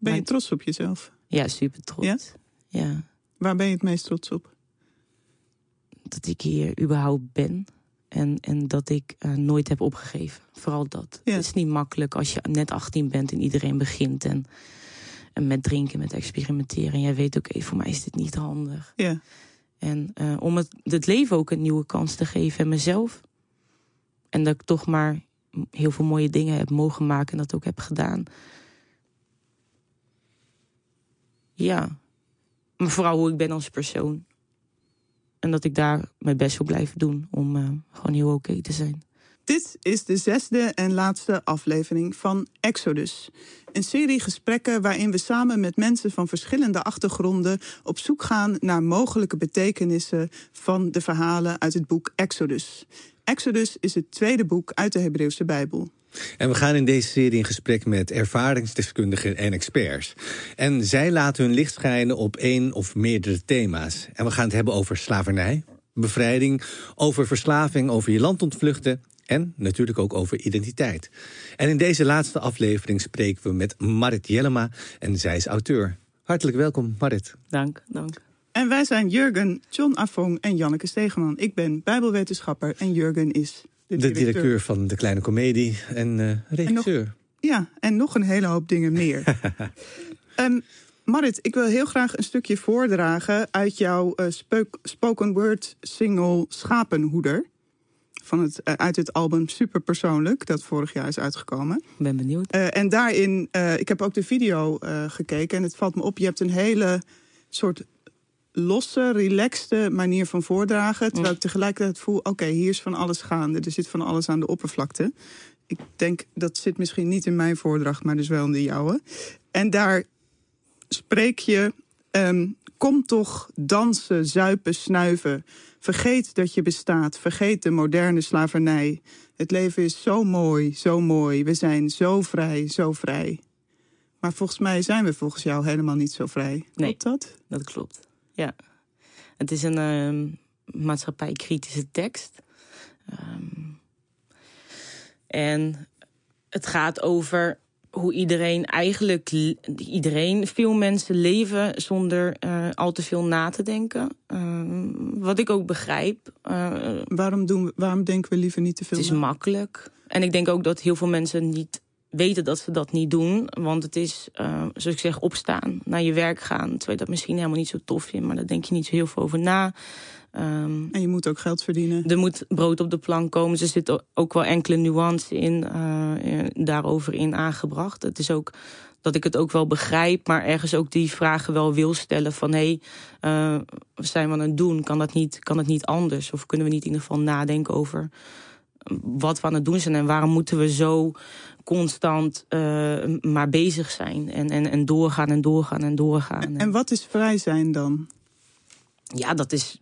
Ben je trots op jezelf? Ja, super trots. Ja? ja. Waar ben je het meest trots op? dat ik hier überhaupt ben. En, en dat ik eh, nooit heb opgegeven. Vooral dat. Ja. Het is niet makkelijk als je net 18 bent en iedereen begint. En, en met drinken, met experimenteren. En jij weet ook, voor mij is dit niet handig. Ja. En eh, om het, het leven ook een nieuwe kans te geven en mezelf. En dat ik toch maar heel veel mooie dingen heb mogen maken en dat ook heb gedaan. Ja. Maar vooral hoe ik ben als persoon. En dat ik daar mijn best wil blijven doen om eh, gewoon heel oké te zijn. Dit is de zesde en laatste aflevering van Exodus. Een serie gesprekken waarin we samen met mensen van verschillende achtergronden op zoek gaan naar mogelijke betekenissen van de verhalen uit het boek Exodus. Exodus is het tweede boek uit de Hebreeuwse Bijbel. En we gaan in deze serie in gesprek met ervaringsdeskundigen en experts. En zij laten hun licht schijnen op één of meerdere thema's. En we gaan het hebben over slavernij, bevrijding, over verslaving, over je land ontvluchten en natuurlijk ook over identiteit. En in deze laatste aflevering spreken we met Marit Jellema en zij is auteur. Hartelijk welkom, Marit. Dank, dank. En wij zijn Jurgen, John Afong en Janneke Stegeman. Ik ben Bijbelwetenschapper en Jurgen is de De directeur. directeur van De Kleine Comedie en eh, regisseur. Ja, en nog een hele hoop dingen meer. Ehm, Marit, ik wil heel graag een stukje voordragen uit jouw eh, speuk- spoken word single Schapenhoeder. Van het, eh, uit het album Superpersoonlijk, dat vorig jaar is uitgekomen. Ik ben benieuwd. Eh, en daarin, eh, ik heb ook de video eh, gekeken en het valt me op, je hebt een hele soort losse, relaxte manier van voordragen. Terwijl ik tegelijkertijd voel, oké, hier is van alles gaande. Er zit van alles aan de oppervlakte. Ik denk, dat zit misschien niet in mijn voordracht, maar dus wel in de jouwe. En daar spreek je, ehm, kom toch dansen, zuipen, snuiven. Vergeet dat je bestaat. Vergeet de moderne slavernij. Het leven is zo mooi, zo mooi. We zijn zo vrij, zo vrij. Maar volgens mij zijn we volgens jou helemaal niet zo vrij. Nee. Klopt dat? Dat klopt. Ja. Het is een ehm, maatschappijkritische tekst. Ehm, en het gaat over hoe iedereen eigenlijk, iedereen, veel mensen leven zonder eh, al te veel na te denken. Ehm, wat ik ook begrijp. eh, Waarom, doen we, waarom denken we liever niet te veel het is na? makkelijk. En ik denk ook dat heel veel mensen niet weten dat ze dat niet doen. Want het is, eh, zoals ik zeg, opstaan, naar je werk gaan. Terwijl je dat misschien helemaal niet zo tof vindt, maar daar denk je niet zo heel veel over na. Ehm, En je moet ook geld verdienen. er moet brood op de plank komen. Dus er zit ook wel enkele nuance in, eh, daarover in aangebracht. Het is ook dat ik het ook wel begrijp, maar ergens ook die vragen wel wil stellen van hé, hey, eh, wat zijn we aan het doen? Kan dat, niet, kan dat niet anders? Of kunnen we niet in ieder geval nadenken over wat we aan het doen zijn en waarom moeten we zo constant eh, maar bezig zijn en, en, en doorgaan en doorgaan en doorgaan. En wat is vrij zijn dan? ja, dat is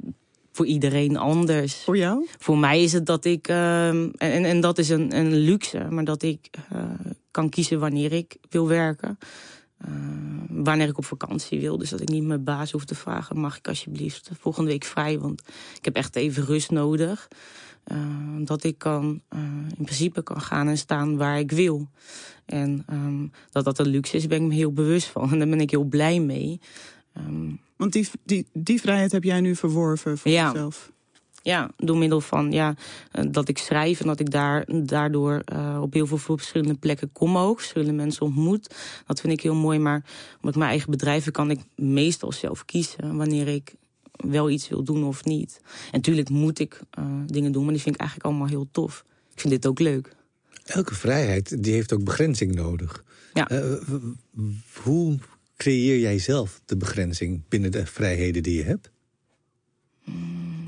voor iedereen anders. Voor jou? Voor mij is het dat ik, ehm, en, en dat is een, een luxe, maar dat ik eh, kan kiezen wanneer ik wil werken. Eh, wanneer ik op vakantie wil. Dus dat ik niet mijn baas hoef te vragen: mag ik alsjeblieft volgende week vrij? Want ik heb echt even rust nodig. Eh, dat ik kan, eh, in principe kan gaan en staan waar ik wil. En ehm, dat dat een luxe is, ben ik me heel bewust van. En daar ben ik heel blij mee. Ehm, Want die, die, die vrijheid heb jij nu verworven voor Ja. jezelf. Ja, door middel van ja, eh, dat ik schrijf en dat ik daar, daardoor op heel veel verschillende plekken kom ook. Verschillende mensen ontmoet. Dat vind ik heel mooi. Maar ik mijn eigen bedrijf heb, kan ik meestal zelf kiezen wanneer ik wel iets wil doen of niet. En natuurlijk moet ik eh, dingen doen, maar die vind ik eigenlijk allemaal heel tof. Ik vind dit ook leuk. Elke vrijheid die heeft ook begrenzing nodig. Ja. Eh, hoe creëer jij zelf de begrenzing binnen de vrijheden die je hebt?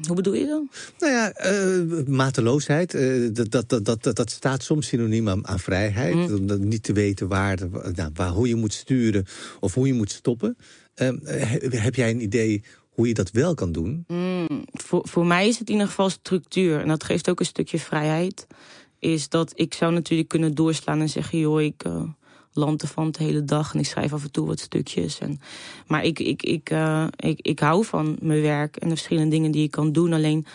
Hoe bedoel je dan? Nou ja, eh, mateloosheid, dat, dat, dat, dat, dat staat soms synoniem aan, aan vrijheid. Om dat niet te weten waar, nou, waar, hoe je moet sturen of hoe je moet stoppen. Eh, he- heb jij een idee hoe je dat wel kan doen? voor, voor mij is het in ieder geval structuur. En dat geeft ook een stukje vrijheid. Is dat ik zou natuurlijk kunnen doorslaan en zeggen: joh, ik uh, land ervan de hele dag en ik schrijf af en toe wat stukjes. En, maar ik, ik, ik, uh, ik, ik hou van mijn werk en de verschillende dingen die ik kan doen. Alleen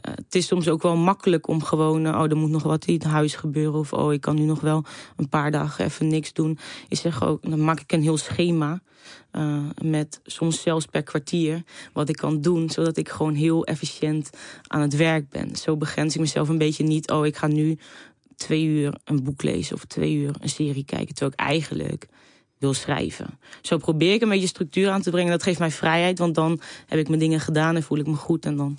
het is soms ook wel makkelijk om gewoon, oh, er moet nog wat in huis gebeuren. Of oh, ik kan nu nog wel een paar dagen even niks doen. Ik zeg ook, dan maak ik een heel schema. Uh, met soms zelfs per kwartier wat ik kan doen, zodat ik gewoon heel efficiënt aan het werk ben. Zo begrens ik mezelf een beetje niet. Oh, ik ga nu twee uur een boek lezen of twee uur een serie kijken. Terwijl ik eigenlijk wil schrijven. Zo probeer ik een beetje structuur aan te brengen. Dat geeft mij vrijheid, want dan heb ik mijn dingen gedaan en voel ik me goed. En dan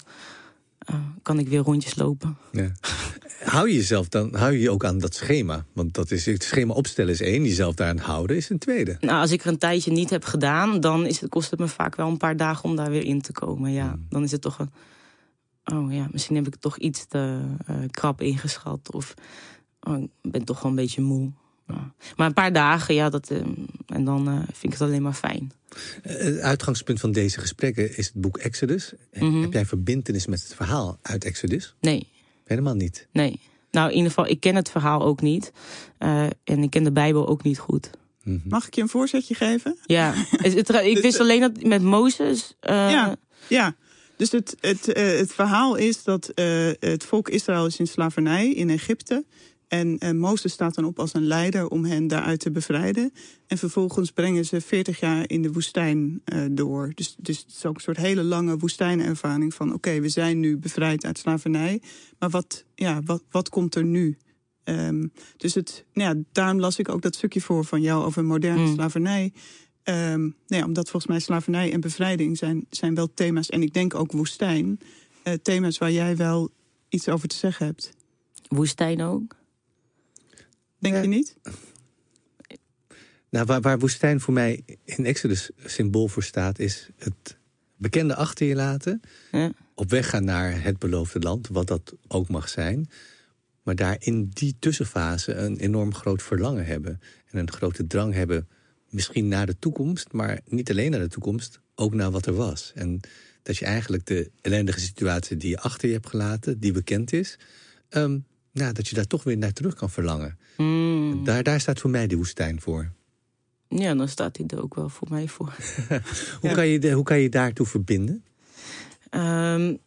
kan ik weer rondjes lopen. Ja. Hou je jezelf dan hou je, je ook aan dat schema? Want dat is, het schema opstellen is één, jezelf daaraan houden is een tweede. Nou, als ik er een tijdje niet heb gedaan, dan is het, kost het me vaak wel een paar dagen om daar weer in te komen. Ja, hmm. dan is het toch een. Oh ja, misschien heb ik het toch iets te uh, krap ingeschat. Of oh, ik ben toch wel een beetje moe. Maar een paar dagen, ja, dat, uh, en dan uh, vind ik het alleen maar fijn. Het uitgangspunt van deze gesprekken is het boek Exodus. Mhm. Heb jij verbindenis met het verhaal uit Exodus? Nee. Helemaal niet? Nee. Nou, in ieder geval, ik ken het verhaal ook niet. Uh, en ik ken de Bijbel ook niet goed. Mhm. Mag ik je een voorzetje geven? Ja, ik wist alleen dat met Mozes. Ja, ja. Dus het, het, het verhaal is dat het volk Israël is in slavernij in Egypte. En, en Mozes staat dan op als een leider om hen daaruit te bevrijden. En vervolgens brengen ze 40 jaar in de woestijn uh, door. Dus, dus het is ook een soort hele lange woestijnervaring van... oké, we zijn nu bevrijd uit slavernij, maar wat, ja, wat, wat komt er nu? Um, dus het, nou ja, daarom las ik ook dat stukje voor van jou over moderne mm. slavernij. Um, nou ja, omdat volgens mij slavernij en bevrijding zijn, zijn wel thema's... en ik denk ook woestijn, uh, thema's waar jij wel iets over te zeggen hebt. Woestijn ook? Denk je niet? Nou, waar, waar woestijn voor mij in Exodus symbool voor staat, is het bekende achter je laten. Ja. Op weg gaan naar het beloofde land, wat dat ook mag zijn. Maar daar in die tussenfase een enorm groot verlangen hebben. En een grote drang hebben, misschien naar de toekomst, maar niet alleen naar de toekomst, ook naar wat er was. En dat je eigenlijk de ellendige situatie die je achter je hebt gelaten, die bekend is, um, nou, dat je daar toch weer naar terug kan verlangen. Hmm. Daar, daar staat voor mij de woestijn voor. Ja, dan staat hij er ook wel voor mij voor. hoe, kan je de, hoe kan je daartoe verbinden? Um,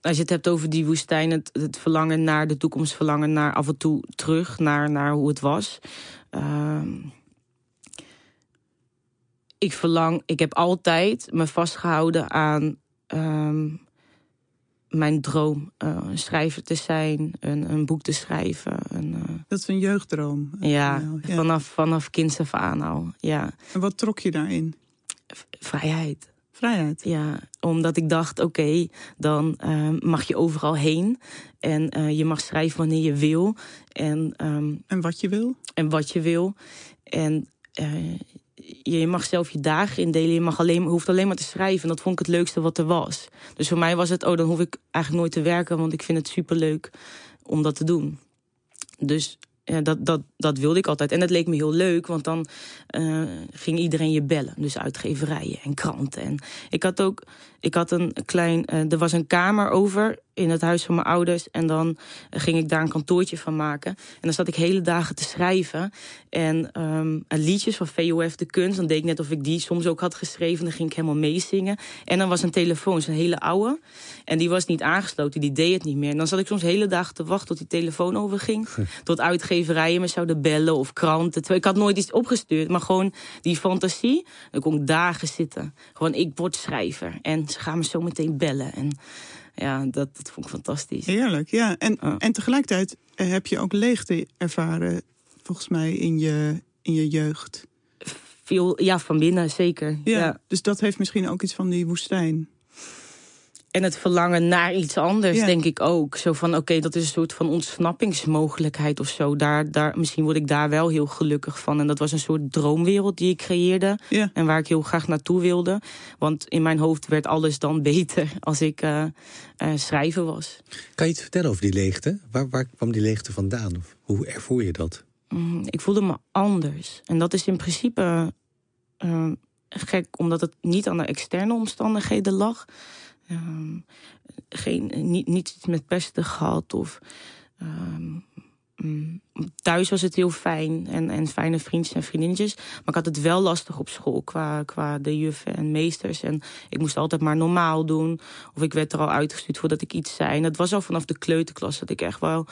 als je het hebt over die woestijn, het, het, verlangen naar de toekomst, verlangen naar af en toe terug naar, naar hoe het was. Um, ik verlang, ik heb altijd me vastgehouden aan um, mijn droom. Uh, een schrijver te zijn, een, een boek te schrijven. Een, uh... Dat is een jeugddroom. Ja, ja, Vanaf, vanaf kinds af aan al. Ja. En wat trok je daarin? vrijheid. Vrijheid? Ja, omdat ik dacht, oké, dan uh, mag je overal heen. En je mag schrijven wanneer je wil. En, um, en wat je wil? En wat je wil. En je mag zelf je dagen indelen. Je mag alleen, hoeft alleen maar te schrijven. En dat vond ik het leukste wat er was. Dus voor mij was het, oh, dan hoef ik eigenlijk nooit te werken. Want ik vind het superleuk om dat te doen. Dus ja, dat, dat, dat wilde ik altijd. En het leek me heel leuk, want dan uh, ging iedereen je bellen. Dus uitgeverijen en kranten. En ik had ook, ik had een klein, uh, er was een kamer over in het huis van mijn ouders. En dan ging ik daar een kantoortje van maken. En dan zat ik hele dagen te schrijven. En um, liedjes van VOF De Kunst. Dan deed ik net of ik die soms ook had geschreven. Dan ging ik helemaal meezingen. En dan was een telefoon, zo'n hele oude. En die was niet aangesloten, die deed het niet meer. En dan zat ik soms hele dagen te wachten tot die telefoon overging. tot uitgeverijen me zouden bellen of kranten. Ik had nooit iets opgestuurd, maar gewoon die fantasie. Dan kon ik dagen zitten. Gewoon, ik word schrijver. En ze gaan me zo meteen bellen. En ja, dat, dat vond ik fantastisch. Heerlijk, ja. En, en tegelijkertijd eh, heb je ook leegte ervaren, volgens mij, in je, in je jeugd. Veel, ja, van binnen, zeker. ja. Dus dat heeft misschien ook iets van die woestijn. En het verlangen naar iets anders, denk ik ook. Zo van, oké, dat is een soort van ontsnappingsmogelijkheid of zo. Daar, daar, misschien word ik daar wel heel gelukkig van. En dat was een soort droomwereld die ik creëerde. En waar ik heel graag naartoe wilde. Want in mijn hoofd werd alles dan beter als ik uh, uh, schrijven was. Kan je iets vertellen over die leegte? Waar, waar kwam die leegte vandaan? Of hoe ervoer je dat? Mm, ik voelde me anders. En dat is in principe uh, gek, omdat het niet aan de externe omstandigheden lag... Um, geen, niet, niet met pesten gehad of um, mm, thuis was het heel fijn en, en fijne vriendjes en vriendinnetjes. Maar ik had het wel lastig op school qua, qua de juffen en meesters. En ik moest altijd maar normaal doen. Of ik werd er al uitgestuurd voordat ik iets zei. En dat was al vanaf de kleuterklas dat ik echt wel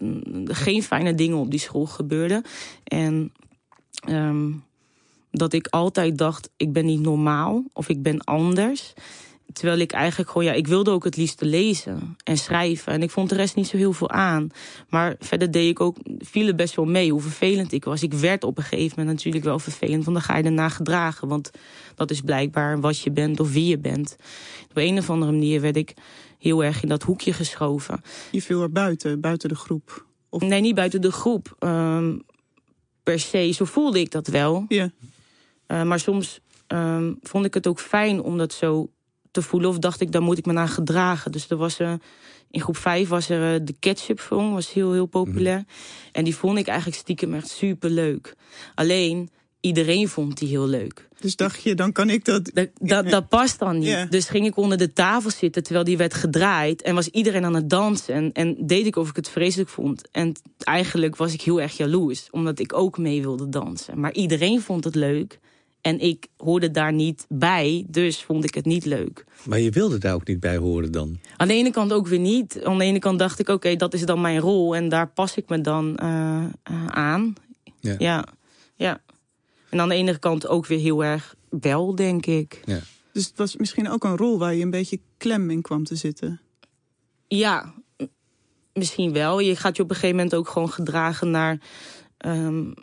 mm, geen fijne dingen op die school gebeurden. En um, dat ik altijd dacht, ik ben niet normaal of ik ben anders. Terwijl ik eigenlijk gewoon, ja, ik wilde ook het liefste lezen en schrijven. En ik vond de rest niet zo heel veel aan. Maar verder deed ik ook, viel het best wel mee hoe vervelend ik was. Ik werd op een gegeven moment natuurlijk wel vervelend, want dan ga je erna gedragen. Want dat is blijkbaar wat je bent of wie je bent. Op een of andere manier werd ik heel erg in dat hoekje geschoven. Je viel er buiten, buiten de groep? Of... Nee, niet buiten de groep. Um, per se, zo voelde ik dat wel. Ja. Uh, maar soms um, vond ik het ook fijn om dat zo te voelen. Of dacht ik, dan moet ik me naar gedragen. Dus er was er, in groep 5 was er uh, de ketchup song, was heel, heel populair. Mm. En die vond ik eigenlijk stiekem echt super leuk. Alleen, iedereen vond die heel leuk. Dus dacht je, dan kan ik dat... Dat, dat, dat past dan niet. Yeah. Dus ging ik onder de tafel zitten terwijl die werd gedraaid. En was iedereen aan het dansen. En, en deed ik of ik het vreselijk vond. En eigenlijk was ik heel erg jaloers. Omdat ik ook mee wilde dansen. Maar iedereen vond het leuk. En ik hoorde daar niet bij, dus vond ik het niet leuk. Maar je wilde daar ook niet bij horen dan? Aan de ene kant ook weer niet. Aan de ene kant dacht ik, oké, dat is dan mijn rol. En daar pas ik me dan uh, uh, aan. Ja. ja. ja. En aan de ene kant ook weer heel erg wel, denk ik. Ja. Dus het was misschien ook een rol waar je een beetje klem in kwam te zitten? Ja, misschien wel. Je gaat je op een gegeven moment ook gewoon gedragen naar Um,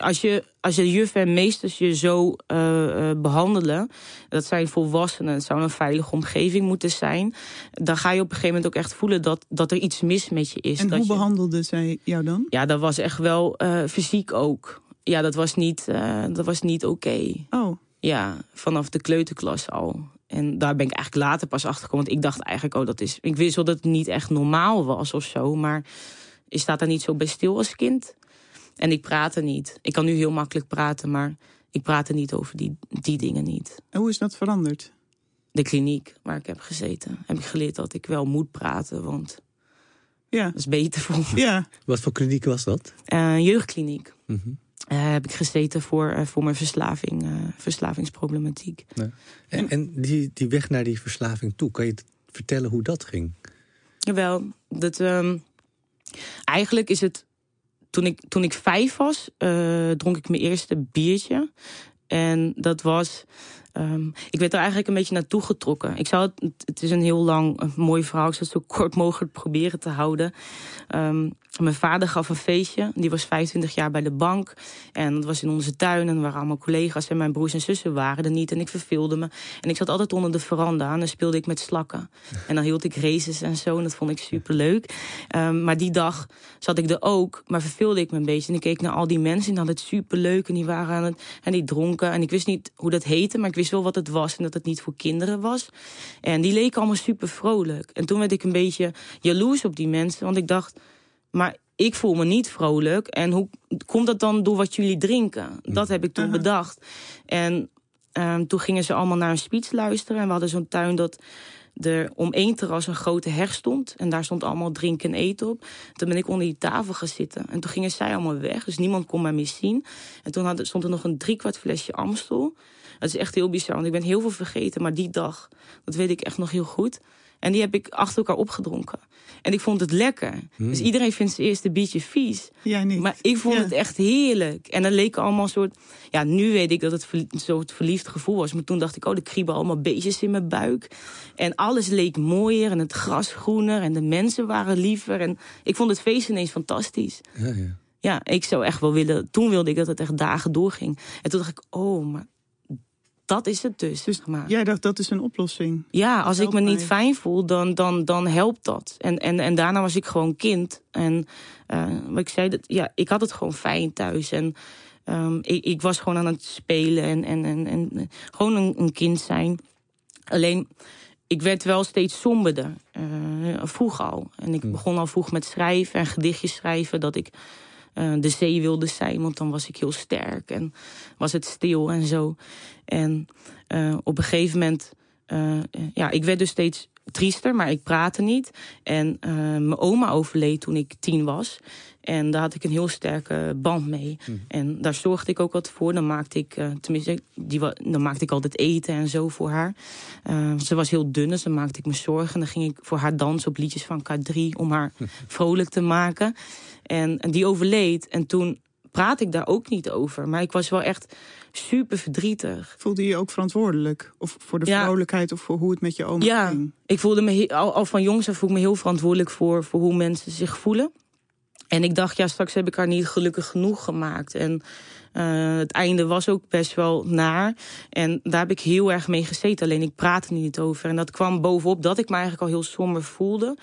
als, je, als je juf en meesters je zo uh, uh, behandelen, dat zijn volwassenen, het zou een veilige omgeving moeten zijn, dan ga je op een gegeven moment ook echt voelen dat, dat er iets mis met je is. En dat hoe je, behandelden zij jou dan? Ja, dat was echt wel uh, fysiek ook. Ja, dat was niet, dat was niet oké. Okay. Oh. Ja, vanaf de kleuterklas al. En daar ben ik eigenlijk later pas achter gekomen. Want ik dacht eigenlijk, oh, dat is. Ik wist wel dat het niet echt normaal was of zo. Maar je staat daar niet zo bij stil als kind. En ik praatte niet. Ik kan nu heel makkelijk praten, maar ik praatte niet over die, die dingen niet. En hoe is dat veranderd? De kliniek waar ik heb gezeten. Heb ik geleerd dat ik wel moet praten, want ja. dat is beter voor me. Ja. Wat voor kliniek was dat? Uh, jeugdkliniek. Mm -hmm. uh, heb ik gezeten voor, uh, voor mijn verslaving, verslavingsproblematiek. Ja. En, en die, die weg naar die verslaving toe, kan je vertellen hoe dat ging? Jawel, dat, um, eigenlijk is het toen ik, toen ik vijf was, uh, dronk ik mijn eerste biertje. En dat was. Um, ik werd er eigenlijk een beetje naartoe getrokken. Ik zou het, het is een heel lang, een mooi verhaal. Ik zou het zo kort mogelijk proberen te houden. Um, mijn vader gaf een feestje. Die was 25 jaar bij de bank. En dat was in onze tuin. En waren allemaal collega's. En mijn broers en zussen waren er niet. En ik verveelde me. En ik zat altijd onder de veranda. En dan speelde ik met slakken. En dan hield ik races en zo. En dat vond ik super leuk. Um, maar die dag zat ik er ook. Maar verveelde ik me een beetje. En ik keek naar al die mensen. En die hadden het super leuk. En die waren aan het. En die dronken. En ik wist niet hoe dat heette. Maar ik wist wat het was. En dat het niet voor kinderen was. En die leken allemaal super vrolijk. En toen werd ik een beetje jaloers op die mensen. Want ik dacht. Maar ik voel me niet vrolijk. En hoe komt dat dan door wat jullie drinken? Dat heb ik toen uh -huh. bedacht. En um, toen gingen ze allemaal naar een speech luisteren. En we hadden zo'n tuin dat er om één terras een grote heg stond. En daar stond allemaal drinken en eten op. Toen ben ik onder die tafel gaan zitten. En toen gingen zij allemaal weg. Dus niemand kon mij meer zien. En toen had, stond er nog een driekwart flesje Amstel. Dat is echt heel bizar. Want ik ben heel veel vergeten. Maar die dag, dat weet ik echt nog heel goed. En die heb ik achter elkaar opgedronken. En ik vond het lekker. Mm. Dus iedereen vindt zijn eerste biertje vies. Ja, niet. Maar ik vond ja. het echt heerlijk. En dan leek allemaal een soort... Ja, nu weet ik dat het ver, zo'n verliefd gevoel was. Maar toen dacht ik, oh, er kriebelen allemaal beestjes in mijn buik. En alles leek mooier en het gras groener. En de mensen waren liever. En ik vond het feest ineens fantastisch. Ja, ja. Ja, ik zou echt wel willen... Toen wilde ik dat het echt dagen doorging. En toen dacht ik, oh, maar dat is het dus. dus maar. Jij dacht, dat is een oplossing. Ja, als ik me niet fijn voel, dan, dan, dan helpt dat. En, en, en daarna was ik gewoon kind. En uh, wat ik zei, dat, ja, ik had het gewoon fijn thuis. En um, ik, ik was gewoon aan het spelen en, en, en, en gewoon een, een kind zijn. Alleen, ik werd wel steeds somberder. Uh, vroeg al. En ik begon al vroeg met schrijven en gedichtjes schrijven. Dat ik uh, de zee wilde zijn, want dan was ik heel sterk en was het stil en zo. En uh, op een gegeven moment, uh, ja, ik werd dus steeds triester, maar ik praatte niet. En mijn oma overleed toen ik tien was. En daar had ik een heel sterke band mee. Hm. En daar zorgde ik ook wat voor. Dan maakte ik, uh, tenminste, die, dan maakte ik altijd eten en zo voor haar. Uh, ze was heel dun, dus dan maakte ik me zorgen. En dan ging ik voor haar dansen op liedjes van K3 om haar vrolijk te maken. En, en die overleed. En toen praat ik daar ook niet over. Maar ik was wel echt super verdrietig. Voelde je je ook verantwoordelijk? Of voor de vrolijkheid of voor hoe het met je oma ja, ging? ik voelde me al, al van jongs af voel ik me heel verantwoordelijk voor, voor hoe mensen zich voelen. En ik dacht, ja, straks heb ik haar niet gelukkig genoeg gemaakt. En uh, het einde was ook best wel naar. En daar heb ik heel erg mee gezeten. Alleen ik praatte er niet over. En dat kwam bovenop dat ik me eigenlijk al heel somber voelde.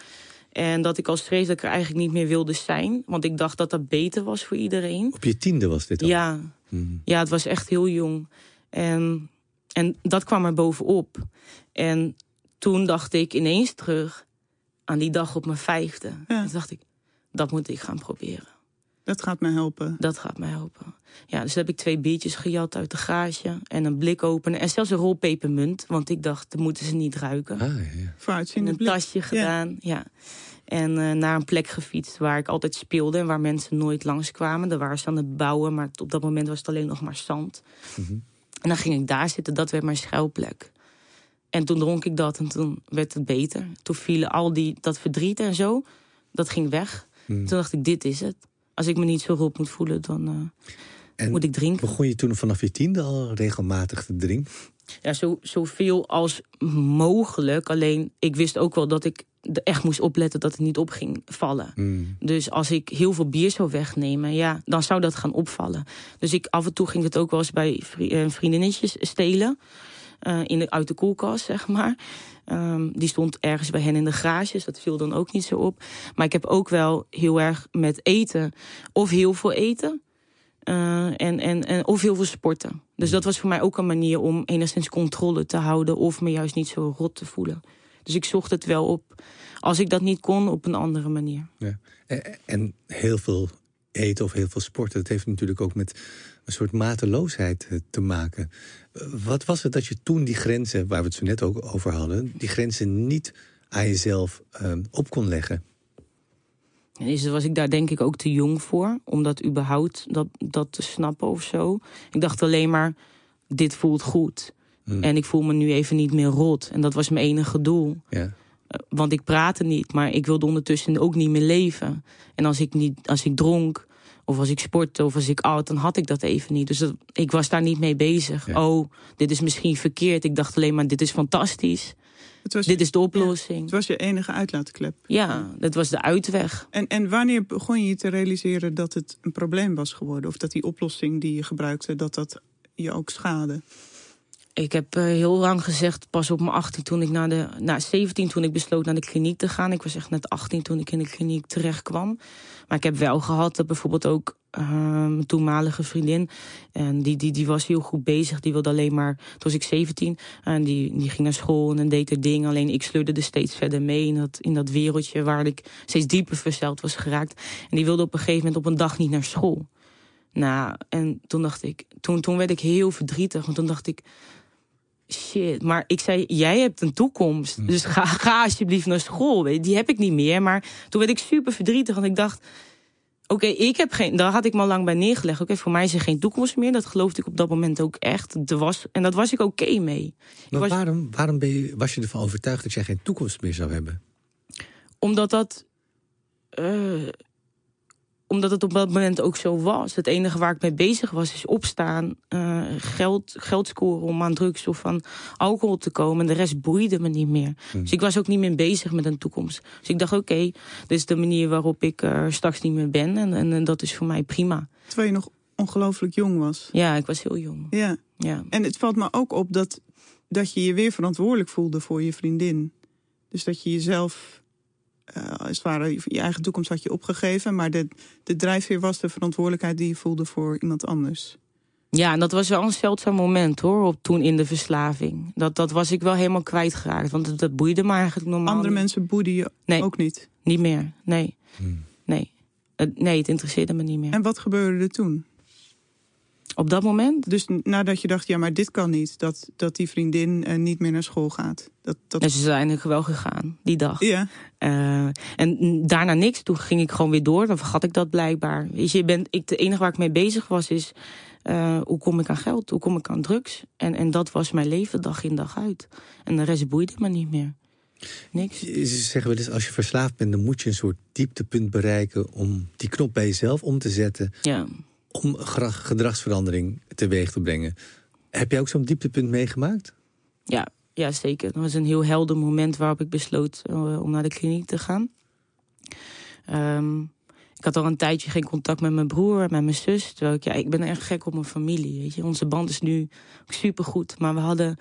En dat ik al schreef dat ik er eigenlijk niet meer wilde zijn. Want ik dacht dat dat beter was voor iedereen. Op je tiende was dit al? Ja, hmm. ja het was echt heel jong. En, en dat kwam er bovenop. En toen dacht ik ineens terug aan die dag op mijn vijfde. Ja. Toen dacht ik, dat moet ik gaan proberen. Dat gaat me helpen. Dat gaat me helpen. Ja, dus heb ik twee biertjes gejat uit de garage. En een blik openen. En zelfs een rol pepermunt. Want ik dacht, dat moeten ze niet ruiken. Ah, ja. Vooruitziende Een tasje gedaan, ja. En uh, naar een plek gefietst waar ik altijd speelde. En waar mensen nooit langskwamen. Daar waren ze aan het bouwen. Maar op dat moment was het alleen nog maar zand. Mhm. En dan ging ik daar zitten. Dat werd mijn schuilplek. En toen dronk ik dat. En toen werd het beter. Toen vielen al die, dat verdriet en zo. Dat ging weg. Mhm. Toen dacht ik, dit is het als ik me niet zo rot moet voelen, dan uh, moet ik drinken. Begon je toen vanaf je tiende al regelmatig te drinken? Ja, zo, zoveel als mogelijk. Alleen ik wist ook wel dat ik echt moest opletten dat het niet op ging vallen. Hmm. Dus als ik heel veel bier zou wegnemen, ja, dan zou dat gaan opvallen. Dus ik, af en toe ging het ook wel eens bij eh, vriendinnetjes stelen. Uh, in de, uit de koelkast, zeg maar. Um, die stond ergens bij hen in de garage, dus dat viel dan ook niet zo op. Maar ik heb ook wel heel erg met eten, of heel veel eten, uh, en, en, en, of heel veel sporten. Dus dat was voor mij ook een manier om enigszins controle te houden, of me juist niet zo rot te voelen. Dus ik zocht het wel op, als ik dat niet kon, op een andere manier. Ja. En heel veel eten of heel veel sporten, dat heeft natuurlijk ook met een soort mateloosheid eh, te maken. Wat was het dat je toen die grenzen, waar we het zo net ook over hadden, die grenzen niet aan jezelf uh, op kon leggen? Dus was ik daar denk ik ook te jong voor, om dat überhaupt dat, dat te snappen of zo. Ik dacht alleen maar, dit voelt goed. Hmm. En ik voel me nu even niet meer rot. En dat was mijn enige doel. Ja. Eh, want ik praatte niet, maar ik wilde ondertussen ook niet meer leven. En als ik, niet, als ik dronk, of als ik sportte of als ik oud, dan had ik dat even niet. Dus ik was daar niet mee bezig. Oh, dit is misschien verkeerd. Ik dacht alleen maar, dit is fantastisch. dit is de oplossing. het was je enige uitlaatklep. Ja, dat was de uitweg. En, en wanneer begon je te realiseren dat het een probleem was geworden? Of dat die oplossing die je gebruikte, dat dat je ook schade? Ik heb uh, heel lang gezegd, pas op mijn 18 toen ik naar de. Nou, 17 toen ik besloot naar de kliniek te gaan. Ik was echt net 18 toen ik in de kliniek terecht kwam. Maar ik heb wel gehad dat bijvoorbeeld ook uh, mijn toenmalige vriendin. En die, die, die was heel goed bezig. Die wilde alleen maar. Toen was ik 17. En die, die ging naar school en deed er dingen. Alleen ik sleurde er steeds verder mee in dat, in dat wereldje waar ik steeds dieper verzeld was geraakt. En die wilde op een gegeven moment op een dag niet naar school. Nou, en toen dacht ik. Toen, toen werd ik heel verdrietig. Want toen dacht ik shit. Maar ik zei, jij hebt een toekomst. Hm. Dus ga, ga alsjeblieft naar school. Die heb ik niet meer. Maar toen werd ik super verdrietig. Want ik dacht, oké, ik heb geen... Daar had ik me al lang bij neergelegd. Oké, voor mij is er geen toekomst meer. Dat geloofde ik op dat moment ook echt. Er was, en dat was ik oké mee. Maar was, waarom, waarom ben je, was je ervan overtuigd dat jij geen toekomst meer zou hebben? Omdat dat... Uh, omdat het op dat moment ook zo was. Het enige waar ik mee bezig was, is opstaan, uh, geld, geld scoren om aan drugs of van alcohol te komen. En de rest boeide me niet meer. Hmm. Dus ik was ook niet meer bezig met een toekomst. Dus ik dacht, oké, dit is de manier waarop ik er straks niet meer ben. En, en, en, dat is voor mij prima. Terwijl je nog ongelooflijk jong was. Ja, ik was heel jong. Ja. ja. En het valt me ook op dat, dat je je weer verantwoordelijk voelde voor je vriendin. Dus dat je jezelf uh, als het ware je eigen toekomst had je opgegeven. Maar de, de drijfveer was de verantwoordelijkheid die je voelde voor iemand anders. Ja, en dat was wel een zeldzaam moment hoor, op, toen in de verslaving. Dat, dat was ik wel helemaal kwijtgeraakt, want dat, boeide me eigenlijk normaal Andere mensen boeiden je nee, ook niet? Niet meer, nee. Hmm. Nee. nee, het interesseerde me niet meer. En wat gebeurde er toen? Op dat moment? Dus nadat je dacht, ja, maar dit kan niet. Dat, dat die vriendin uh, niet meer naar school gaat. Dat, dat... En ze zijn wel gegaan, die dag. Ja. Uh, en daarna niks. Toen ging ik gewoon weer door. Dan vergat ik dat blijkbaar. Weet je, bent, ik, de enige waar ik mee bezig was is... Uh, hoe kom ik aan geld? Hoe kom ik aan drugs? En, en dat was mijn leven dag in dag uit. En de rest boeide me niet meer. Niks. Ze zeggen wel eens, als je verslaafd bent... dan moet je een soort dieptepunt bereiken... om die knop bij jezelf om te zetten. Ja om gedragsverandering teweeg te brengen. Heb jij ook zo'n dieptepunt meegemaakt? Ja, ja, zeker. Dat was een heel helder moment waarop ik besloot uh, om naar de kliniek te gaan. Um, ik had al een tijdje geen contact met mijn broer, met mijn zus. Terwijl ik, ja, ik ben echt gek op mijn familie. Weet je. Onze band is nu supergoed. Maar we hadden,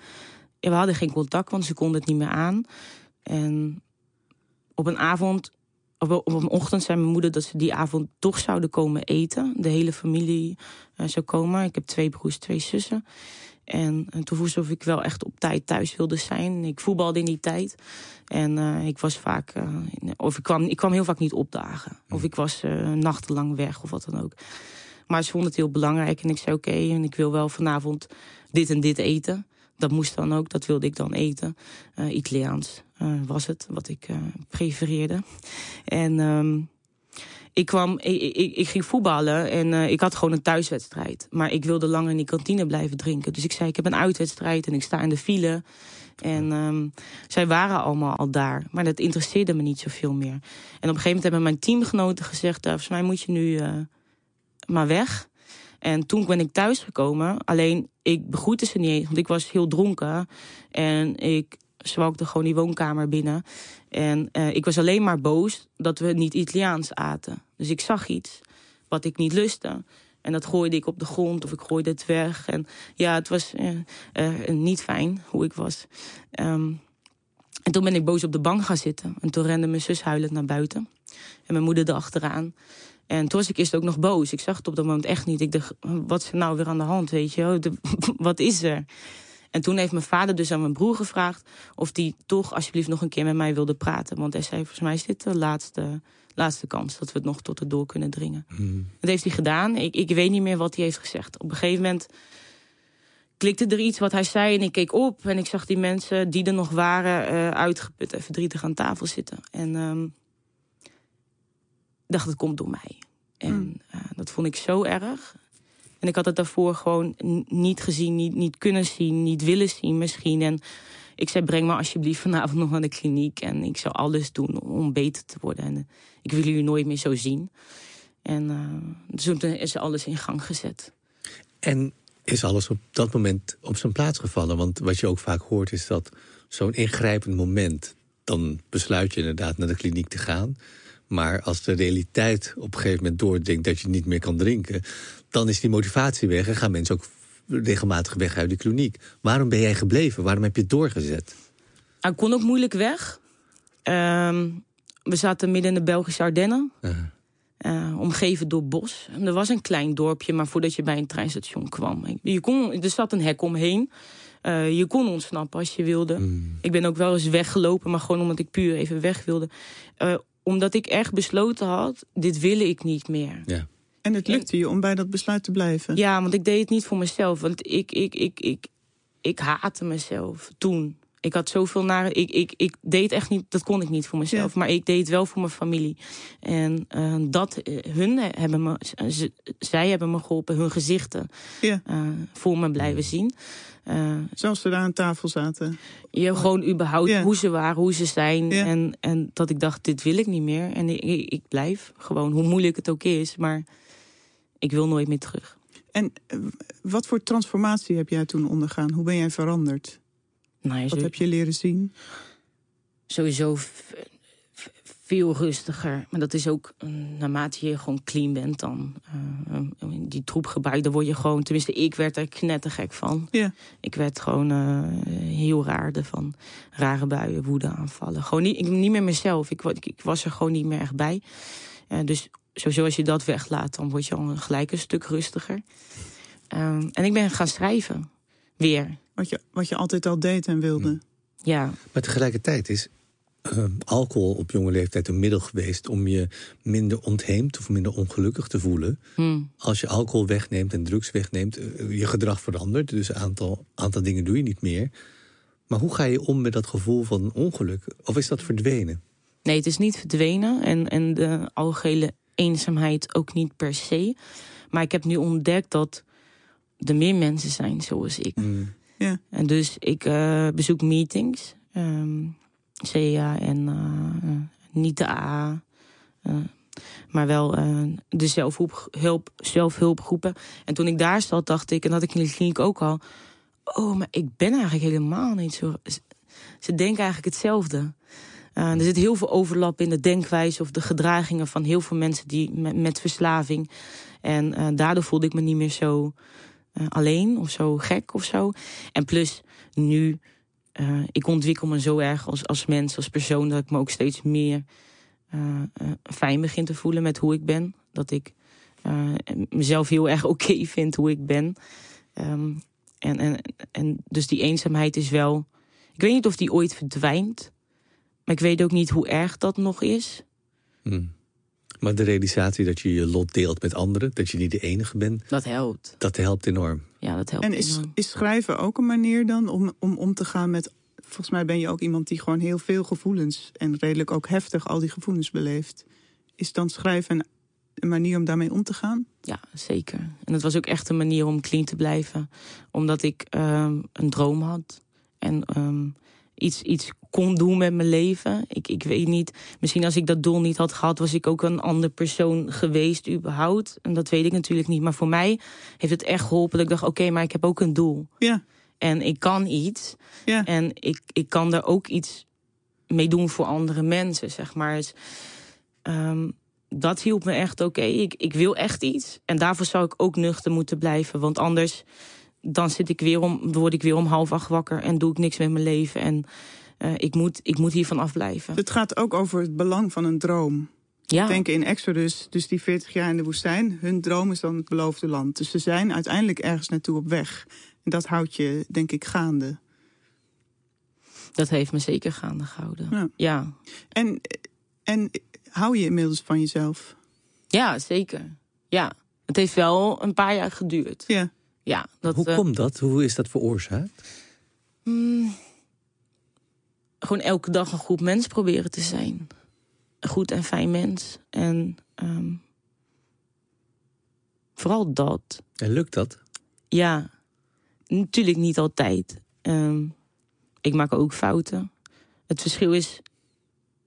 we hadden geen contact, want ze konden het niet meer aan. En op een avond op, op een ochtend zei mijn moeder dat ze die avond toch zouden komen eten. De hele familie uh, zou komen. Ik heb twee broers, twee zussen. En, en toen voelde of ik wel echt op tijd thuis wilde zijn. Ik voetbalde in die tijd. En uh, ik was vaak. Uh, of ik kwam, ik kwam heel vaak niet opdagen. Of ik was nachtenlang weg of wat dan ook. Maar ze vonden het heel belangrijk. En ik zei: Oké, okay, en ik wil wel vanavond dit en dit eten. Dat moest dan ook, dat wilde ik dan eten. Italiaans was het, wat ik uh, prefereerde. En um, ik, kwam, ik, ik, ging voetballen en ik had gewoon een thuiswedstrijd. Maar ik wilde langer in die kantine blijven drinken. Dus ik zei, ik heb een uitwedstrijd en ik sta in de file. En um, zij waren allemaal al daar. Maar dat interesseerde me niet zoveel meer. En op een gegeven moment hebben mijn teamgenoten gezegd... volgens mij moet je nu maar weg... En toen ben ik thuisgekomen. Alleen, ik begroette ze niet want ik was heel dronken. En ik zwalkte gewoon die woonkamer binnen. En uh, ik was alleen maar boos dat we niet Italiaans aten. Dus ik zag iets wat ik niet lustte. En dat gooide ik op de grond of ik gooide het weg. En ja, het was uh, uh, niet fijn hoe ik was. Um, en toen ben ik boos op de bank gaan zitten. En toen rende mijn zus huilend naar buiten. En mijn moeder erachteraan. En toen was ik eerst ook nog boos. Ik zag het op dat moment echt niet. Ik dacht, wat is er nou weer aan de hand, weet je? Wat is er? En toen heeft mijn vader dus aan mijn broer gevraagd... of die toch alsjeblieft nog een keer met mij wilde praten. Want hij zei, volgens mij is dit de laatste, laatste kans... dat we het nog tot het door kunnen dringen. Mm. Dat heeft hij gedaan. Ik, ik weet niet meer wat hij heeft gezegd. Op een gegeven moment klikte er iets wat hij zei en ik keek op... en ik zag die mensen die er nog waren uh, uitgeput en verdrietig aan tafel zitten. En... Um, dacht, het komt door mij. En mm. uh, dat vond ik zo erg. En ik had het daarvoor gewoon niet gezien, niet, niet kunnen zien, niet willen zien misschien. En ik zei, breng me alsjeblieft vanavond nog naar de kliniek. En ik zou alles doen om beter te worden. En uh, ik wil jullie nooit meer zo zien. En uh, is alles in gang gezet. En is alles op dat moment op zijn plaats gevallen? Want wat je ook vaak hoort is dat zo'n ingrijpend moment... dan besluit je inderdaad naar de kliniek te gaan... Maar als de realiteit op een gegeven moment doordringt dat je niet meer kan drinken, dan is die motivatie weg en gaan mensen ook regelmatig weg uit de kliniek. Waarom ben jij gebleven? Waarom heb je het doorgezet? Ik kon ook moeilijk weg. Uh, we zaten midden in de Belgische Ardennen. Uh. Uh, omgeven door bos. En er was een klein dorpje, maar voordat je bij een treinstation kwam. Je kon, er zat een hek omheen. Uh, je kon ontsnappen als je wilde. Mm. Ik ben ook wel eens weggelopen, maar gewoon omdat ik puur even weg wilde. Uh, omdat ik echt besloten had, dit wil ik niet meer. Ja. En het lukte je om bij dat besluit te blijven? Ja, want ik deed het niet voor mezelf. Want ik, ik, ik, ik, ik haatte mezelf toen. Ik had zoveel naar. Ik, ik, ik deed echt niet. Dat kon ik niet voor mezelf. Maar ik deed het wel voor mijn familie. En uh, dat. Uh, hun hebben me. Z, zij hebben me geholpen. Hun gezichten. Ja. Uh, voor me blijven zien. Uh, Zoals ze daar aan tafel zaten. Je gewoon überhaupt hoe ze waren, hoe ze zijn. En, en dat ik dacht, dit wil ik niet meer. En ik, ik, blijf gewoon, hoe moeilijk het ook is. Maar ik wil nooit meer terug. En wat voor transformatie heb jij toen ondergaan? Hoe ben jij veranderd? Nou, wat heb je leren zien? Sowieso veel rustiger. Maar dat is ook naarmate je gewoon clean bent dan. Uh, die troepgebruik, daar word je gewoon... Tenminste, ik werd er knettergek van. Ja. Ik werd gewoon uh, heel raar van rare buien, woede aanvallen. Gewoon niet, ik, niet meer mezelf. Ik, ik, ik, was er gewoon niet meer echt bij. Uh, dus sowieso als je dat weglaat, dan word je al gelijk een stuk rustiger. Ehm, en ik ben gaan schrijven. Weer. Wat je, wat je altijd al deed en wilde. Ja. Maar tegelijkertijd is uh, alcohol op jonge leeftijd een middel geweest om je minder ontheemd of minder ongelukkig te voelen. Hmm. Als je alcohol wegneemt en drugs wegneemt, uh, je gedrag verandert. Dus een aantal, aantal dingen doe je niet meer. Maar hoe ga je om met dat gevoel van ongeluk? Of is dat verdwenen? Nee, het is niet verdwenen. En, en de algehele eenzaamheid ook niet per se. Maar ik heb nu ontdekt dat er meer mensen zijn zoals ik. Mm. Ja. En dus ik uh, bezoek meetings. Um, CA en uh, niet de A. Uh, maar wel uh, de zelfhulp, zelfhulpgroepen. En toen ik daar zat, dacht ik, en dat ik in de kliniek ook al. Oh, maar ik ben eigenlijk helemaal niet zo. Ze denken eigenlijk hetzelfde. Uh, er zit heel veel overlap in de denkwijze of de gedragingen van heel veel mensen die met, verslaving. En uh, daardoor voelde ik me niet meer zo uh, alleen of zo gek of zo. En plus nu, ik ontwikkel me zo erg als, als mens, als persoon, dat ik me ook steeds meer fijn begin te voelen met hoe ik ben. Dat ik mezelf heel erg oké vind hoe ik ben. Um, en, en, en dus die eenzaamheid is wel. Ik weet niet of die ooit verdwijnt. Maar ik weet ook niet hoe erg dat nog is. Hmm. Maar de realisatie dat je je lot deelt met anderen, dat je niet de enige bent, dat helpt. Dat helpt enorm. Ja, dat helpt. En is, enorm. is schrijven ook een manier dan om, om om te gaan met. Volgens mij ben je ook iemand die gewoon heel veel gevoelens en redelijk ook heftig al die gevoelens beleeft. Is dan schrijven een, een manier om daarmee om te gaan? Ja, zeker. En het was ook echt een manier om clean te blijven. Omdat ik um, een droom had. En um, iets, iets kon doen met mijn leven. Ik, ik weet niet, misschien als ik dat doel niet had gehad... was ik ook een andere persoon geweest überhaupt. En dat weet ik natuurlijk niet. Maar voor mij heeft het echt geholpen dat ik dacht... oké, okay, maar ik heb ook een doel. Ja. En ik kan iets. Ja. En ik, ik kan daar ook iets mee doen voor andere mensen, zeg maar. Dus, um, dat hielp me echt oké. Okay. Ik, ik wil echt iets. En daarvoor zou ik ook nuchter moeten blijven. Want anders dan zit ik weer om, word ik weer om half acht wakker en doe ik niks met mijn leven. En uh, ik, moet, ik moet hiervan afblijven. Het gaat ook over het belang van een droom. Ja. Denk in Exodus, dus die 40 jaar in de woestijn. Hun droom is dan het beloofde land. Dus ze zijn uiteindelijk ergens naartoe op weg. En dat houdt je, denk ik, gaande. Dat heeft me zeker gaande gehouden. Ja. ja. En, en hou je inmiddels van jezelf? Ja, zeker. Ja. Het heeft wel een paar jaar geduurd. Ja. Ja, dat, Hoe uh, komt dat? Hoe is dat veroorzaakt? Mm, gewoon elke dag een goed mens proberen te zijn. Een goed en fijn mens. En um, vooral dat. En lukt dat? Ja, natuurlijk niet altijd. Um, ik maak ook fouten. Het verschil is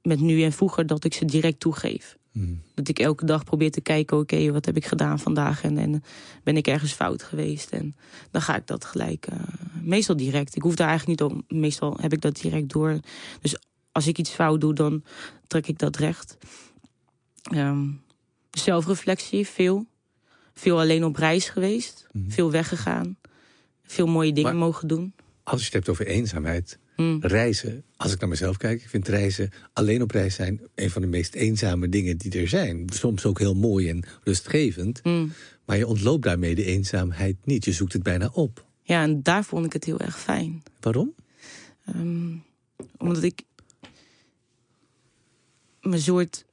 met nu en vroeger dat ik ze direct toegeef. Hmm. Dat ik elke dag probeer te kijken, oké, okay, wat heb ik gedaan vandaag? En, en ben ik ergens fout geweest? En dan ga ik dat gelijk, uh, meestal direct. Ik hoef daar eigenlijk niet om, meestal heb ik dat direct door. Dus als ik iets fout doe, dan trek ik dat recht. Um, zelfreflectie, veel. Veel alleen op reis geweest. Hmm. Veel weggegaan. Veel mooie dingen Maar- mogen doen. Als je het hebt over eenzaamheid, Hmm. reizen. Als ik naar mezelf kijk, ik vind reizen, alleen op reis zijn, een van de meest eenzame dingen die er zijn. Soms ook heel mooi en rustgevend. Hmm. Maar je ontloopt daarmee de eenzaamheid niet. Je zoekt het bijna op. Ja, en daar vond ik het heel erg fijn. Waarom? Um, omdat ik me soort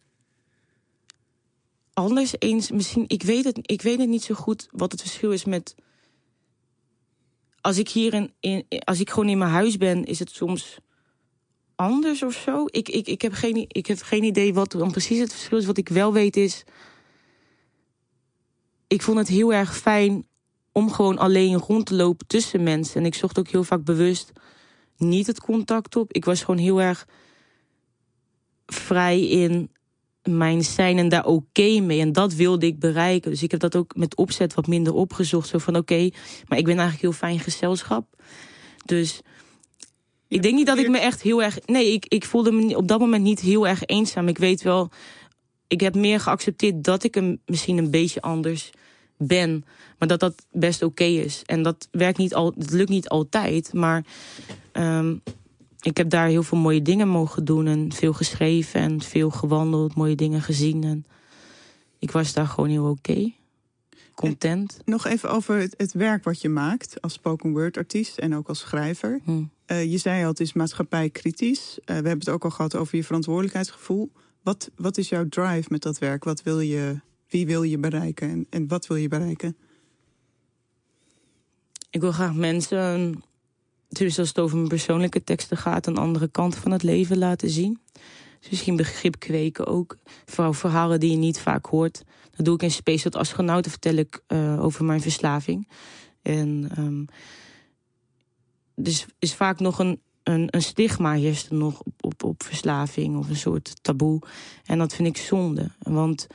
anders eens misschien ik weet het ik weet het niet zo goed wat het verschil is met als ik hier in, in als ik gewoon in mijn huis ben is het soms anders of zo? Ik, ik, ik, heb geen, ik heb geen idee wat dan precies het verschil is. Wat ik wel weet is ik vond het heel erg fijn om gewoon alleen rond te lopen tussen mensen. En ik zocht ook heel vaak bewust niet het contact op. Ik was gewoon heel erg vrij in mijn zijn en daar oké mee. En dat wilde ik bereiken. Dus ik heb dat ook met opzet wat minder opgezocht. Zo van oké, maar ik ben eigenlijk heel fijn gezelschap. Dus ik denk niet dat ik me echt heel erg... Nee, ik, ik voelde me op dat moment niet heel erg eenzaam. Ik weet wel, ik heb meer geaccepteerd dat ik een, misschien een beetje anders ben. Maar dat dat best oké is. En dat werkt niet al, dat lukt niet altijd. Maar um, ik heb daar heel veel mooie dingen mogen doen. En veel geschreven en veel gewandeld, mooie dingen gezien. En ik was daar gewoon heel oké. Okay. content. Nog even over het, het werk wat je maakt als spoken word artiest en ook als schrijver. Hm. Uh, je zei al, het is maatschappijkritisch. Uh, we hebben het ook al gehad over je verantwoordelijkheidsgevoel. Wat, wat is jouw drive met dat werk? Wat wil je, wie wil je bereiken en, en wat wil je bereiken? Ik wil graag mensen, dus als het over mijn persoonlijke teksten gaat, een andere kant van het leven laten zien. Dus misschien begrip kweken ook. Vooral verhalen die je niet vaak hoort. Dat doe ik in Space astronauten, vertel ik uh, over mijn verslaving. En um, dus is vaak nog een, een, een stigma heerst er nog op, op, op verslaving of een soort taboe. En dat vind ik zonde. Want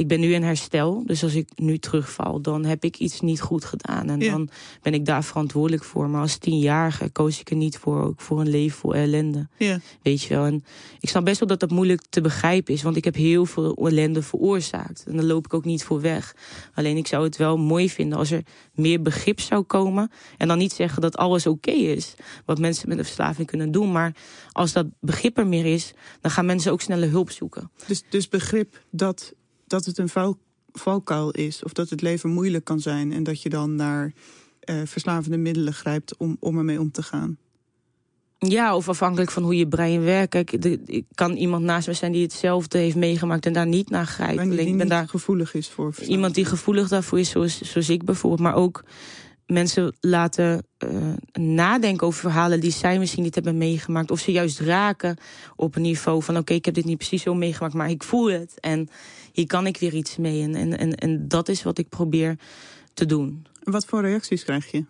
ik ben nu in herstel. Dus als ik nu terugval, dan heb ik iets niet goed gedaan. En Ja. dan ben ik daar verantwoordelijk voor. Maar als tienjarige koos ik er niet voor. Ook voor een leven vol ellende. Ja, Weet je wel. En ik snap best wel dat dat moeilijk te begrijpen is. Want ik heb heel veel ellende veroorzaakt. En daar loop ik ook niet voor weg. Alleen ik zou het wel mooi vinden als er meer begrip zou komen. En dan niet zeggen dat alles oké is. Wat mensen met een verslaving kunnen doen. Maar als dat begrip er meer is, dan gaan mensen ook sneller hulp zoeken. dus, dus begrip dat, dat het een val, valkuil is. Of dat het leven moeilijk kan zijn. En dat je dan naar eh, verslavende middelen grijpt om, om ermee om te gaan. Ja, of afhankelijk van hoe je brein werkt. Kijk, de, ik kan iemand naast me zijn die hetzelfde heeft meegemaakt en daar niet naar grijpt. En die, Alleen die ik ben daar gevoelig is voor iemand die gevoelig daarvoor is, zoals, zoals ik bijvoorbeeld. Maar ook mensen laten eh, nadenken over verhalen die zij misschien niet hebben meegemaakt. Of ze juist raken op een niveau van: oké, ik heb dit niet precies zo meegemaakt, maar ik voel het. En hier kan ik weer iets mee. En, en, en, en dat is wat ik probeer te doen. En Wat voor reacties krijg je?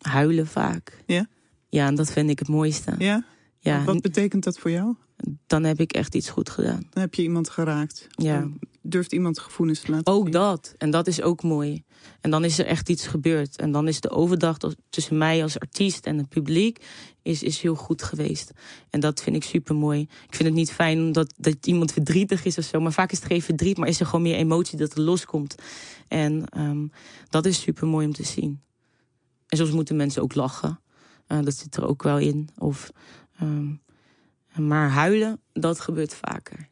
Huilen vaak. Ja? Ja, en dat vind ik het mooiste. Ja? Ja, Wat betekent dat voor jou? dan heb ik echt iets goed gedaan. Dan heb je iemand geraakt. Ja. Durft iemand gevoelens te laten Ook zien. dat. En dat is ook mooi. En dan is er echt iets gebeurd. En dan is de overdag tussen mij als artiest en het publiek is, is heel goed geweest. En dat vind ik super mooi. Ik vind het niet fijn dat, dat iemand verdrietig is of zo. Maar vaak is het geen verdriet, maar is er gewoon meer emotie dat er loskomt. En ehm, dat is super mooi om te zien. En soms moeten mensen ook lachen. Eh, dat zit er ook wel in. Of, ehm, maar huilen, dat gebeurt vaker.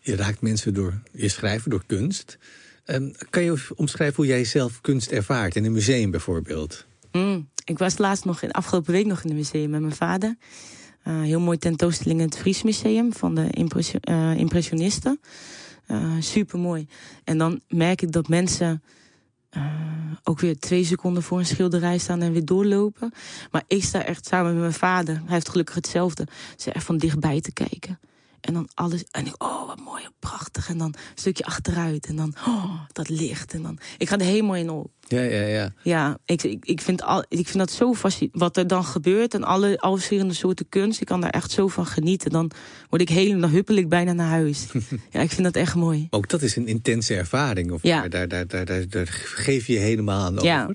Je raakt mensen door je schrijven, door kunst. Ehm, kan je omschrijven hoe jij zelf kunst ervaart in een museum bijvoorbeeld? Mm, ik was laatst nog in afgelopen week nog in het museum met mijn vader. Eh, heel mooi tentoonstelling in het Fries Museum van de eh, impressionisten. Super mooi. En dan merk ik dat mensen eh, ook weer twee seconden voor een schilderij staan en weer doorlopen. Maar ik sta echt samen met mijn vader. Hij heeft gelukkig hetzelfde. Ze echt van dichtbij te kijken. En dan alles. En ik, oh, wat mooi, prachtig. En dan een stukje achteruit. En dan, oh, dat licht. En dan, ik ga er helemaal in op. Ja, ja, ja. Ja, ik, ik, ik, vind al, ik vind dat zo fascinerend. Wat er dan gebeurt en alle, alle verschillende soorten kunst. Ik kan daar echt zo van genieten. Dan word ik helemaal, dan huppel ik bijna naar huis. ja, ik vind dat echt mooi. Ook dat is een intense ervaring. Of Ja. daar, daar, daar, daar, daar geef je je helemaal aan over. Ja.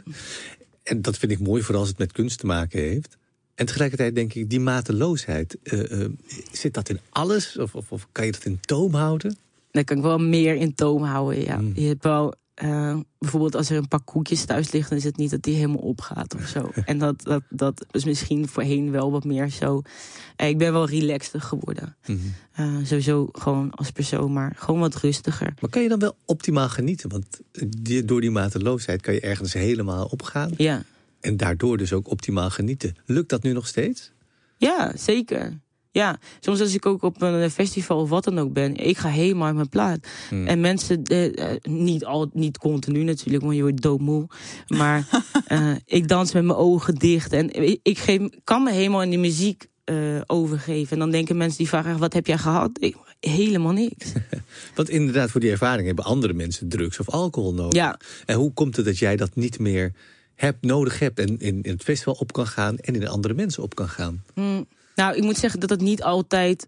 En dat vind ik mooi, vooral als het met kunst te maken heeft. En tegelijkertijd denk ik, die mateloosheid, eh, eh, zit dat in alles? Of, of, of kan je dat in toom houden? Dan kan ik wel meer in toom houden. Ja. Mm. Je hebt wel, eh, bijvoorbeeld als er een pak koekjes thuis liggen, dan is het niet dat die helemaal opgaat of zo. en dat, dat, dat is misschien voorheen wel wat meer zo. Ik ben wel relaxter geworden. Eh, sowieso gewoon als persoon, maar gewoon wat rustiger. Maar kan je dan wel optimaal genieten? Want die- door die mateloosheid kan je ergens helemaal opgaan. Ja, En daardoor dus ook optimaal genieten. Lukt dat nu nog steeds? Ja, zeker. Ja, soms als ik ook op een festival of wat dan ook ben, ik ga helemaal uit mijn plaat. Hmm. En mensen, eh, niet, al, niet continu natuurlijk, want je wordt doodmoe. Maar eh, ik dans met mijn ogen dicht en ik, ik geef, kan me helemaal in die muziek eh, overgeven. En dan denken mensen die vragen, wat heb jij gehad? Ik, helemaal niks. Want inderdaad, voor die ervaring hebben andere mensen drugs of alcohol nodig. Ja. En hoe komt het dat jij dat niet meer hebt, nodig hebt... en in, in het festival op kan gaan en in andere mensen op kan gaan? Mm, nou, ik moet zeggen dat het niet altijd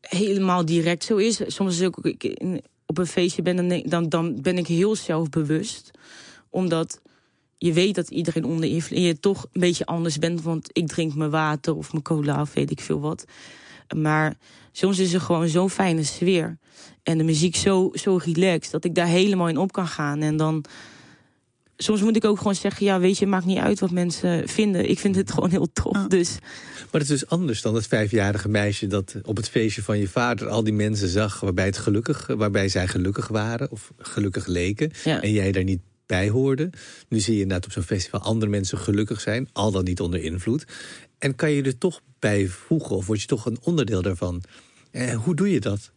helemaal direct zo is. Soms is ook ik op een feestje ben, dan, dan ben ik heel zelfbewust. Omdat je weet dat iedereen onder invloed... en je toch een beetje anders bent. Want ik drink mijn water of mijn cola of weet ik veel wat. Maar soms is er gewoon zo'n fijne sfeer. En de muziek zo, zo relaxed dat ik daar helemaal in op kan gaan. En dan soms moet ik ook gewoon zeggen, ja, weet je, maakt niet uit wat mensen vinden. Ik vind het gewoon heel tof. Ja. Dus Maar het is dus anders dan het vijfjarige meisje dat op het feestje van je vader al die mensen zag waarbij, het gelukkig, waarbij zij gelukkig waren of gelukkig leken. Ja. En jij daar niet bij hoorde. Nu zie je inderdaad op zo'n festival andere mensen gelukkig zijn, al dan niet onder invloed. En kan je er toch bij voegen of word je toch een onderdeel daarvan? Eh, hoe doe je dat?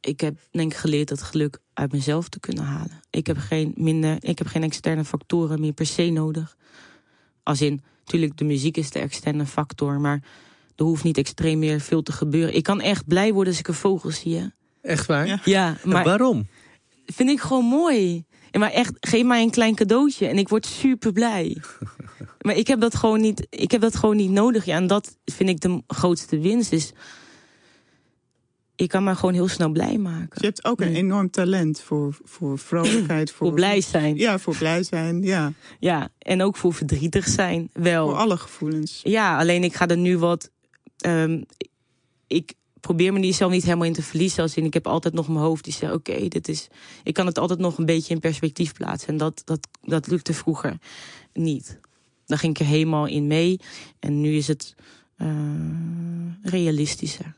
Ik heb denk ik geleerd dat geluk uit mezelf te kunnen halen. Ik heb geen minder, ik heb geen externe factoren meer per se nodig. Als in, natuurlijk, de muziek is de externe factor, maar er hoeft niet extreem meer veel te gebeuren. Ik kan echt blij worden als ik een vogel zie. Hè? Echt waar? Ja. Ja, En maar waarom? vind ik gewoon mooi. Maar echt, geef mij een klein cadeautje en ik word super blij. maar ik heb dat gewoon niet, ik heb dat gewoon niet nodig. Ja, en dat vind ik de grootste winst. Is, ik kan me gewoon heel snel blij maken. Je hebt ook een enorm talent voor, voor vrolijkheid. Voor, Voor blij zijn. Ja. Ja, voor blij zijn. Ja, en ook voor verdrietig zijn. Wel. voor alle gevoelens. Ja, alleen ik ga er nu wat. ehm, ik probeer me niet zelf niet helemaal in te verliezen. Als in, ik heb altijd nog mijn hoofd die zegt: Oké, dit is. Ik kan het altijd nog een beetje in perspectief plaatsen. En dat, dat, dat lukte vroeger niet. Dan ging ik er helemaal in mee. En nu is het eh, realistischer.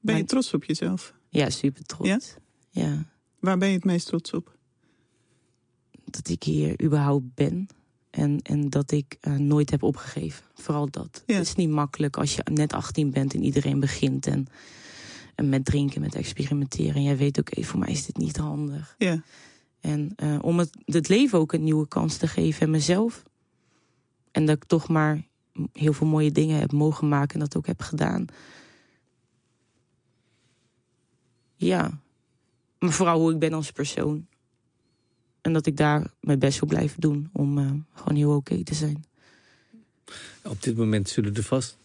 Ben je trots op jezelf? Ja, super trots. Ja? ja. Waar ben je het meest trots op? dat ik hier überhaupt ben. En, en dat ik eh, nooit heb opgegeven. Vooral dat. Ja. Het is niet makkelijk als je net 18 bent en iedereen begint. En, en met drinken, met experimenteren. En jij weet, oké, voor mij is dit niet handig. Ja, En eh, om het, het leven ook een nieuwe kans te geven en mezelf. En dat ik toch maar heel veel mooie dingen heb mogen maken en dat ook heb gedaan. Ja. Maar vooral hoe ik ben als persoon. En dat ik daar mijn best wil blijven doen om eh, gewoon heel oké te zijn. Op dit moment zullen er vast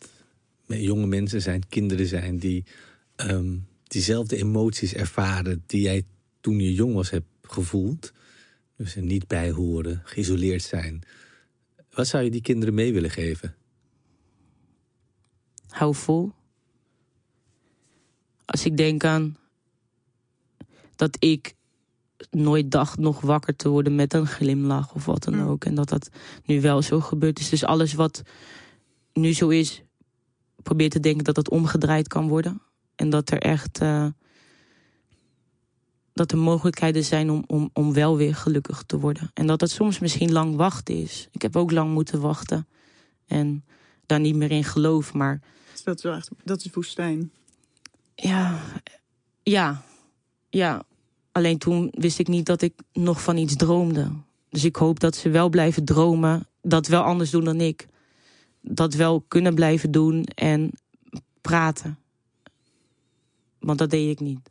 jonge mensen zijn, kinderen zijn die ehm, diezelfde emoties ervaren die jij toen je jong was hebt gevoeld. Dus er niet bij horen, geïsoleerd zijn. Wat zou je die kinderen mee willen geven? Hou vol. Als ik denk aan dat ik nooit dacht nog wakker te worden met een glimlach of wat dan Ja. ook. En dat dat nu wel zo gebeurd is. Dus alles wat nu zo is, probeer te denken dat dat omgedraaid kan worden. En dat er echt. eh, dat er mogelijkheden zijn om, om, om wel weer gelukkig te worden. En dat het soms misschien lang wachten is. Ik heb ook lang moeten wachten. En daar niet meer in geloof. Maar dat is, wel echt, dat is woestijn. ja, ja, ja. Alleen toen wist ik niet dat ik nog van iets droomde. Dus ik hoop dat ze wel blijven dromen. Dat wel anders doen dan ik. Dat wel kunnen blijven doen en praten. Want dat deed ik niet.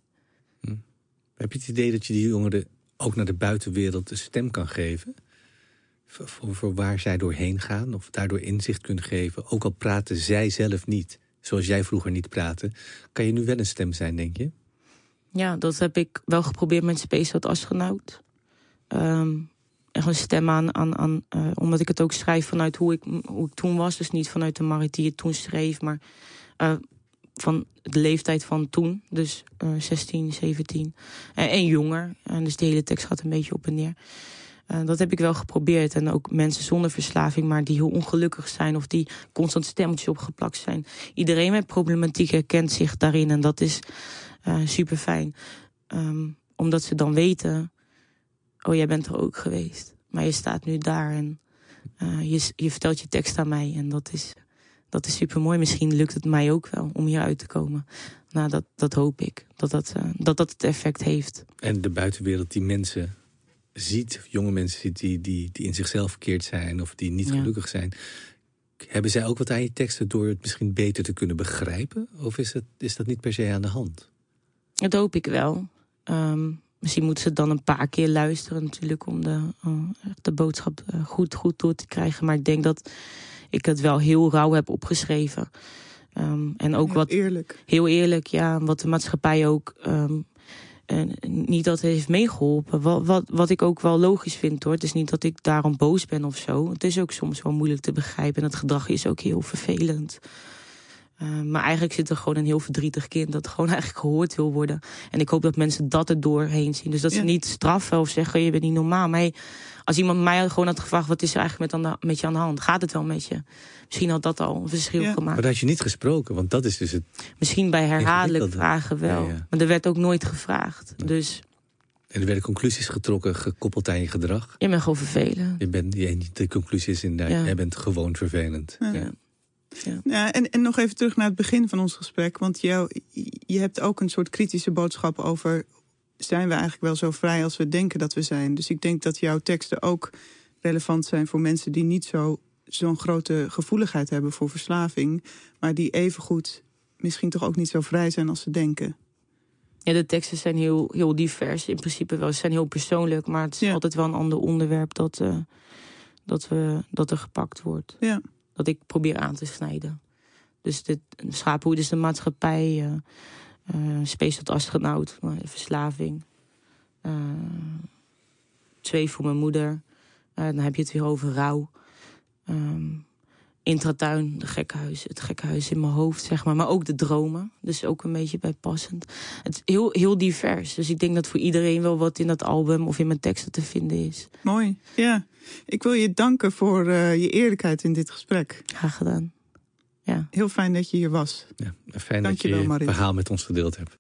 Heb je het idee dat je die jongeren ook naar de buitenwereld een stem kan geven? Voor, voor, voor waar zij doorheen gaan of daardoor inzicht kunt geven? Ook al praten zij zelf niet, zoals jij vroeger niet praatte. Kan je nu wel een stem zijn, denk je? Ja, dat heb ik wel geprobeerd met Space Out Astronaut. Ehm echt een stem aan, aan, aan eh, omdat ik het ook schrijf vanuit hoe ik, hoe ik toen was. Dus niet vanuit de Marit die het toen schreef, maar eh, van de leeftijd van toen. Dus eh 16, 17 en, en jonger. En dus de hele tekst gaat een beetje op en neer. Eh, dat heb ik wel geprobeerd. En ook mensen zonder verslaving, maar die heel ongelukkig zijn of die constant stemmetjes opgeplakt zijn. Iedereen met problematiek herkent zich daarin en dat is super fijn. omdat ze dan weten, oh jij bent er ook geweest. Maar je staat nu daar en eh, je, je vertelt je tekst aan mij. En dat is, dat is super mooi. Misschien lukt het mij ook wel om hieruit te komen. Nou, dat, dat hoop ik. Dat dat, eh, dat dat het effect heeft. En de buitenwereld die mensen ziet, jonge mensen ziet die, die, die in zichzelf verkeerd zijn of die niet Ja. gelukkig zijn. Hebben zij ook wat aan je teksten door het misschien beter te kunnen begrijpen? Of is, het, is dat niet per se aan de hand? Dat hoop ik wel. Ehm, misschien moeten ze dan een paar keer luisteren natuurlijk om de, de boodschap eh, goed, goed door te krijgen. Maar ik denk dat ik het wel heel rauw heb opgeschreven. Ehm, en ook Heel wat eerlijk. heel eerlijk, ja, wat de maatschappij ook ehm, en niet dat heeft meegeholpen. Wat, wat, wat ik ook wel logisch vind hoor. Het is niet dat ik daarom boos ben of zo. Het is ook soms wel moeilijk te begrijpen. En het gedrag is ook heel vervelend. Uh, maar eigenlijk zit er gewoon een heel verdrietig kind dat gewoon eigenlijk gehoord wil worden. En ik hoop dat mensen dat er doorheen zien. Dus dat ze niet straffen of zeggen je bent niet normaal. Maar als iemand mij gewoon had gevraagd wat is er eigenlijk met, aan de, met je aan de hand, gaat het wel met je? Misschien had dat al een verschil gemaakt. Maar dat had je niet gesproken, want dat is dus het. Misschien bij herhaaldelijk vragen wel. Maar er werd ook nooit gevraagd. Dus. En er werden conclusies getrokken, gekoppeld aan je gedrag. Je bent gewoon vervelend. Je bent, de conclusie is inderdaad, jij bent gewoon vervelend. Ja. Ja. ja. en, en nog even terug naar het begin van ons gesprek. Want jou, je hebt ook een soort kritische boodschap over... zijn we eigenlijk wel zo vrij als we denken dat we zijn? Dus ik denk dat jouw teksten ook relevant zijn voor mensen... die niet zo, zo'n grote gevoeligheid hebben voor verslaving... maar die evengoed misschien toch ook niet zo vrij zijn als ze denken. Ja, de teksten zijn heel, heel divers in principe wel. Ze zijn heel persoonlijk, maar het is altijd wel een ander onderwerp dat, uh, dat, we, dat er gepakt wordt. Ja dat ik probeer aan te snijden. Dus dit, schaaphoed is de maatschappij, uh, Space astronaut, verslaving. Uh, twee voor mijn moeder. dan heb je het weer over rouw. Um, Intratuin, de gekkenhuis, het gekkenhuis in mijn hoofd, zeg maar. Maar ook de dromen. Dus ook een beetje bijpassend. Het is heel, heel divers. Dus ik denk dat voor iedereen wel wat in dat album of in mijn teksten te vinden is. Mooi, ja. Ik wil je danken voor uh, je eerlijkheid in dit gesprek. Graag gedaan. Ja. Heel fijn dat je hier was. Ja, fijn Dank dat je je verhaal met ons gedeeld hebt.